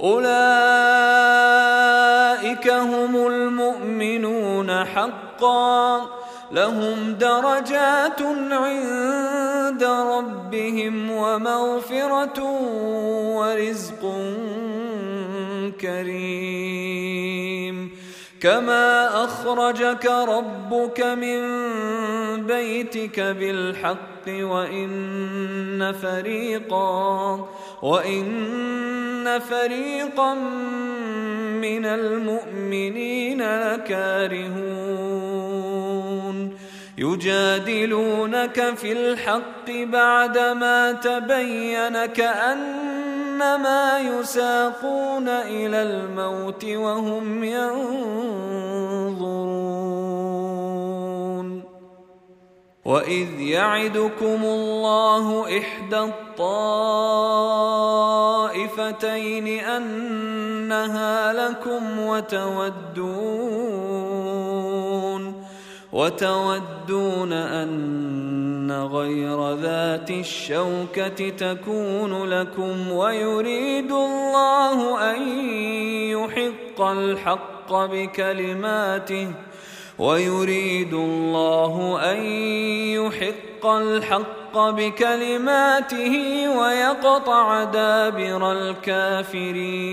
أولئك هم المؤمنون حقا. لهم درجات عند ربهم ومغفرة ورزق كريم. كما اخرجك ربك من بيتك بالحق وان فريقا وان فريقا من المؤمنين لكارهون يجادلونك في الحق بعدما تبين كانما يساقون إلى الموت وهم ينظرون. وإذ يعدكم الله إحدى الطائفتين أنها لكم وتودون. وتودون أن غير ذات الشوكة تكون لكم ويريد الله أن يحق الحق بكلماته ويريد الله أن يحق الحق بكلماته ويقطع دابر الكافرين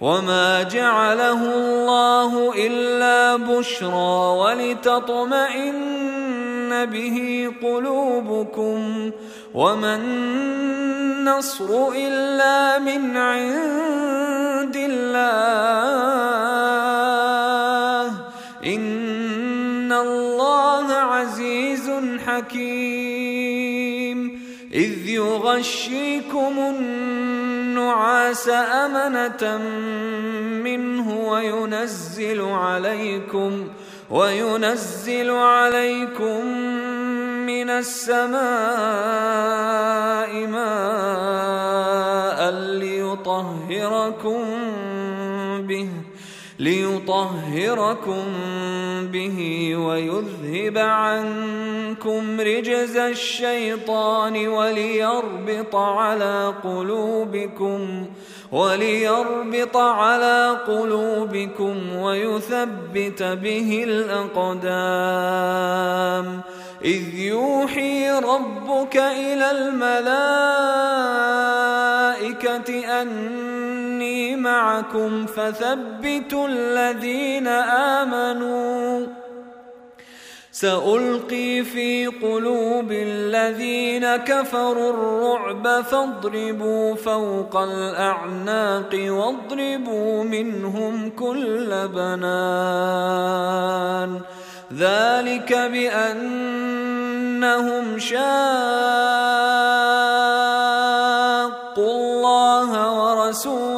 وما جعله الله الا بشرى ولتطمئن به قلوبكم وما النصر الا من عند الله ان الله عزيز حكيم اذ يغشيكم النعاس امنه منه وينزل عليكم وينزل عليكم من السماء ماء ليطهركم به ليطهركم به ويذهب عنكم رجز الشيطان وليربط على قلوبكم وليربط على قلوبكم ويثبت به الأقدام. إذ يوحي ربك إلى الملائكة أني معكم فثبتوا الذين آمنوا. سألقي في قلوب الذين كفروا الرعب فاضربوا فوق الأعناق واضربوا منهم كل بنان. ذلك بأنهم شاقوا الله ورسوله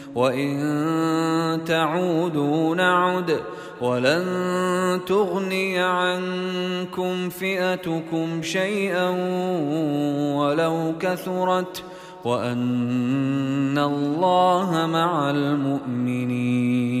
وان تعودوا نعد ولن تغني عنكم فئتكم شيئا ولو كثرت وان الله مع المؤمنين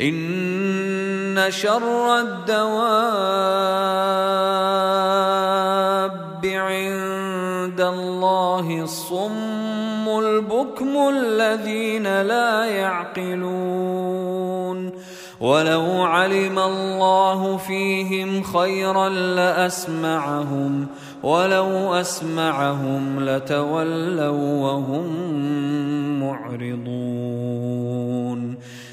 إن شر الدواب عند الله الصم البكم الذين لا يعقلون. ولو علم الله فيهم خيرا لأسمعهم ولو أسمعهم لتولوا وهم معرضون.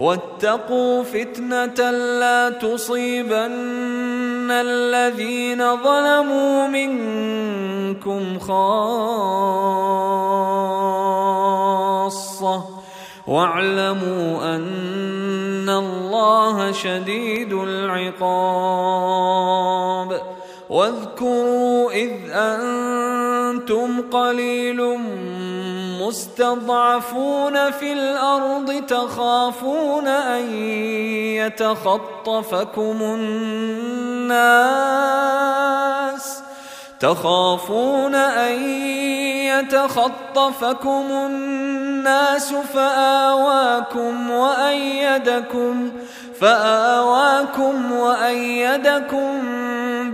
واتقوا فتنة لا تصيبن الذين ظلموا منكم خاصة. واعلموا أن الله شديد العقاب. واذكروا إذ أنتم قليل مستضعفون في الأرض تخافون أن يتخطفكم الناس تخافون أن يتخطفكم الناس فآواكم وأيدكم فآواكم وأيدكم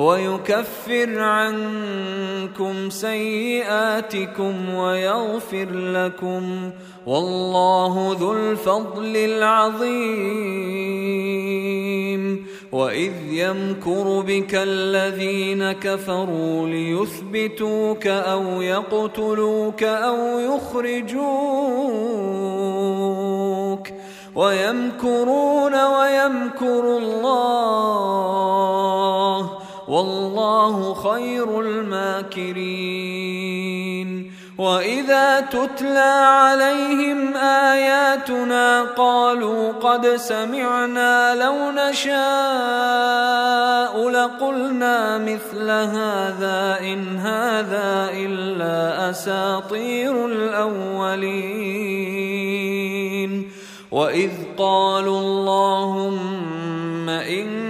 ويكفر عنكم سيئاتكم ويغفر لكم والله ذو الفضل العظيم. وإذ يمكر بك الذين كفروا ليثبتوك أو يقتلوك أو يخرجوك. ويمكرون ويمكر الله. والله خير الماكرين. وإذا تتلى عليهم آياتنا قالوا قد سمعنا لو نشاء لقلنا مثل هذا إن هذا إلا أساطير الأولين. وإذ قالوا اللهم إن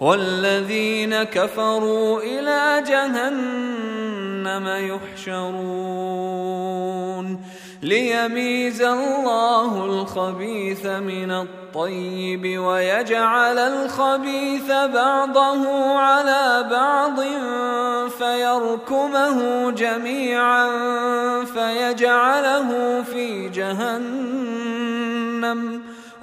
والذين كفروا إلى جهنم يحشرون. ليميز الله الخبيث من الطيب ويجعل الخبيث بعضه على بعض فيركمه جميعا فيجعله في جهنم.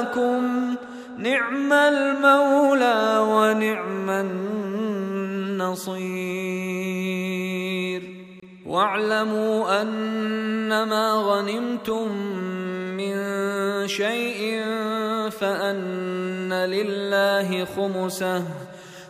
مولاكم نعم المولى ونعم النصير. واعلموا أنما غنمتم من شيء فأن لله خمسه.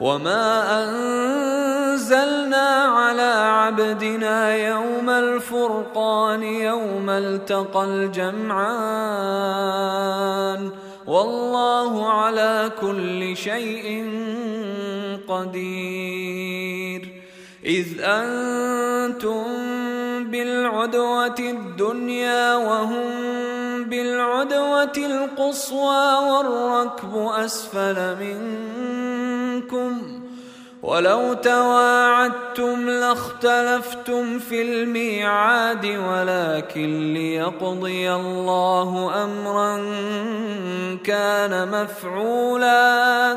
وما أنزلنا على عبدنا يوم الفرقان يوم التقى الجمعان والله على كل شيء قدير إذ أنتم بالعدوة الدنيا وهم بالعدوة القصوى والركب أسفل منكم ولو تواعدتم لاختلفتم في الميعاد ولكن ليقضي الله أمرا كان مفعولا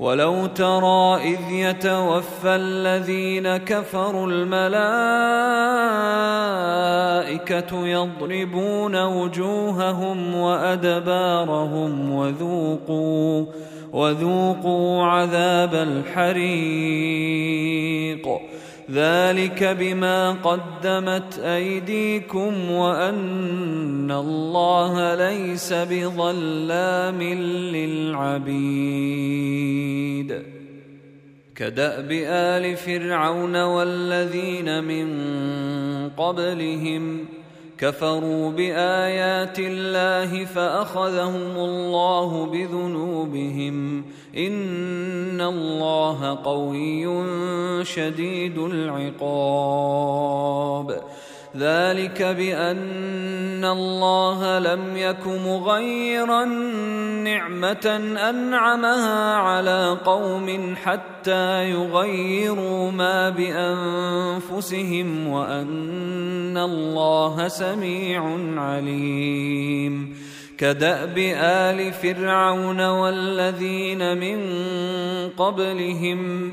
ولو ترى اذ يتوفى الذين كفروا الملائكه يضربون وجوههم وادبارهم وذوقوا وذوقوا عذاب الحريق ذلك بما قدمت أيديكم وأن الله ليس بظلام للعبيد. كدأب آل فرعون والذين من قبلهم كفروا بآيات الله فأخذهم الله بذنوبهم. إن الله قوي شديد العقاب. ذلك بأن الله لم يك مغيرا نعمة أنعمها على قوم حتى يغيروا ما بأنفسهم وأن الله سميع عليم. كدأب آل فرعون والذين من قبلهم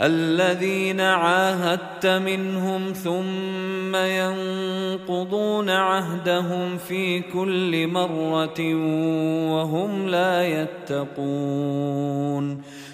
الذين عاهدت منهم ثم ينقضون عهدهم في كل مرة وهم لا يتقون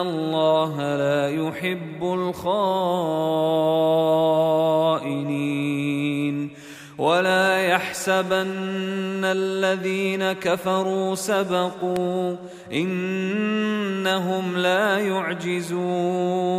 الله لا يحب الخائنين ولا يحسبن الذين كفروا سبقوا انهم لا يعجزون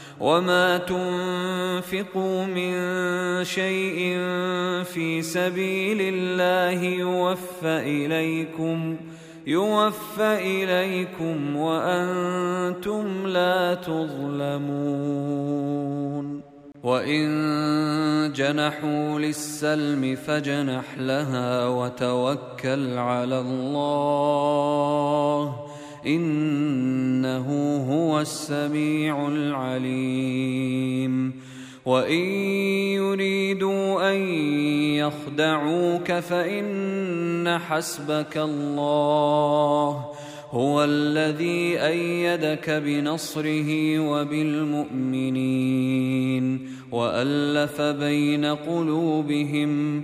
وما تنفقوا من شيء في سبيل الله يوفى إليكم يوفى إليكم وأنتم لا تظلمون وإن جنحوا للسلم فجنح لها وتوكل على الله إنه هو السميع العليم. وإن يريدوا أن يخدعوك فإن حسبك الله هو الذي أيدك بنصره وبالمؤمنين وألف بين قلوبهم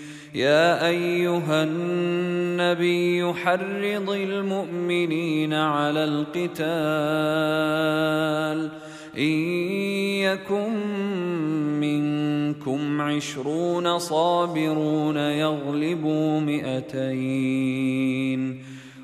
يا أيها النبي حرض المؤمنين على القتال. إن يكن منكم عشرون صابرون يغلبوا مئتين.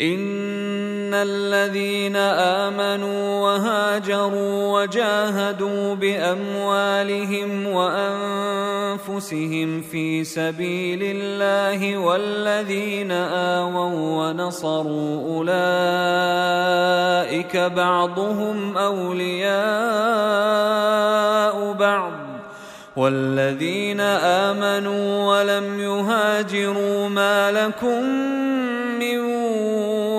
إن الذين آمنوا وهاجروا وجاهدوا بأموالهم وأنفسهم في سبيل الله والذين آووا ونصروا أولئك بعضهم أولياء بعض والذين آمنوا ولم يهاجروا ما لكم من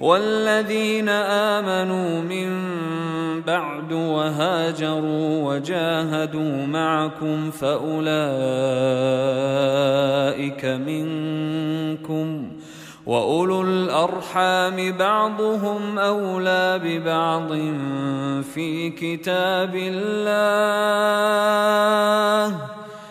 والذين آمنوا من بعد وهاجروا وجاهدوا معكم فأولئك منكم وأولو الأرحام بعضهم أولى ببعض في كتاب الله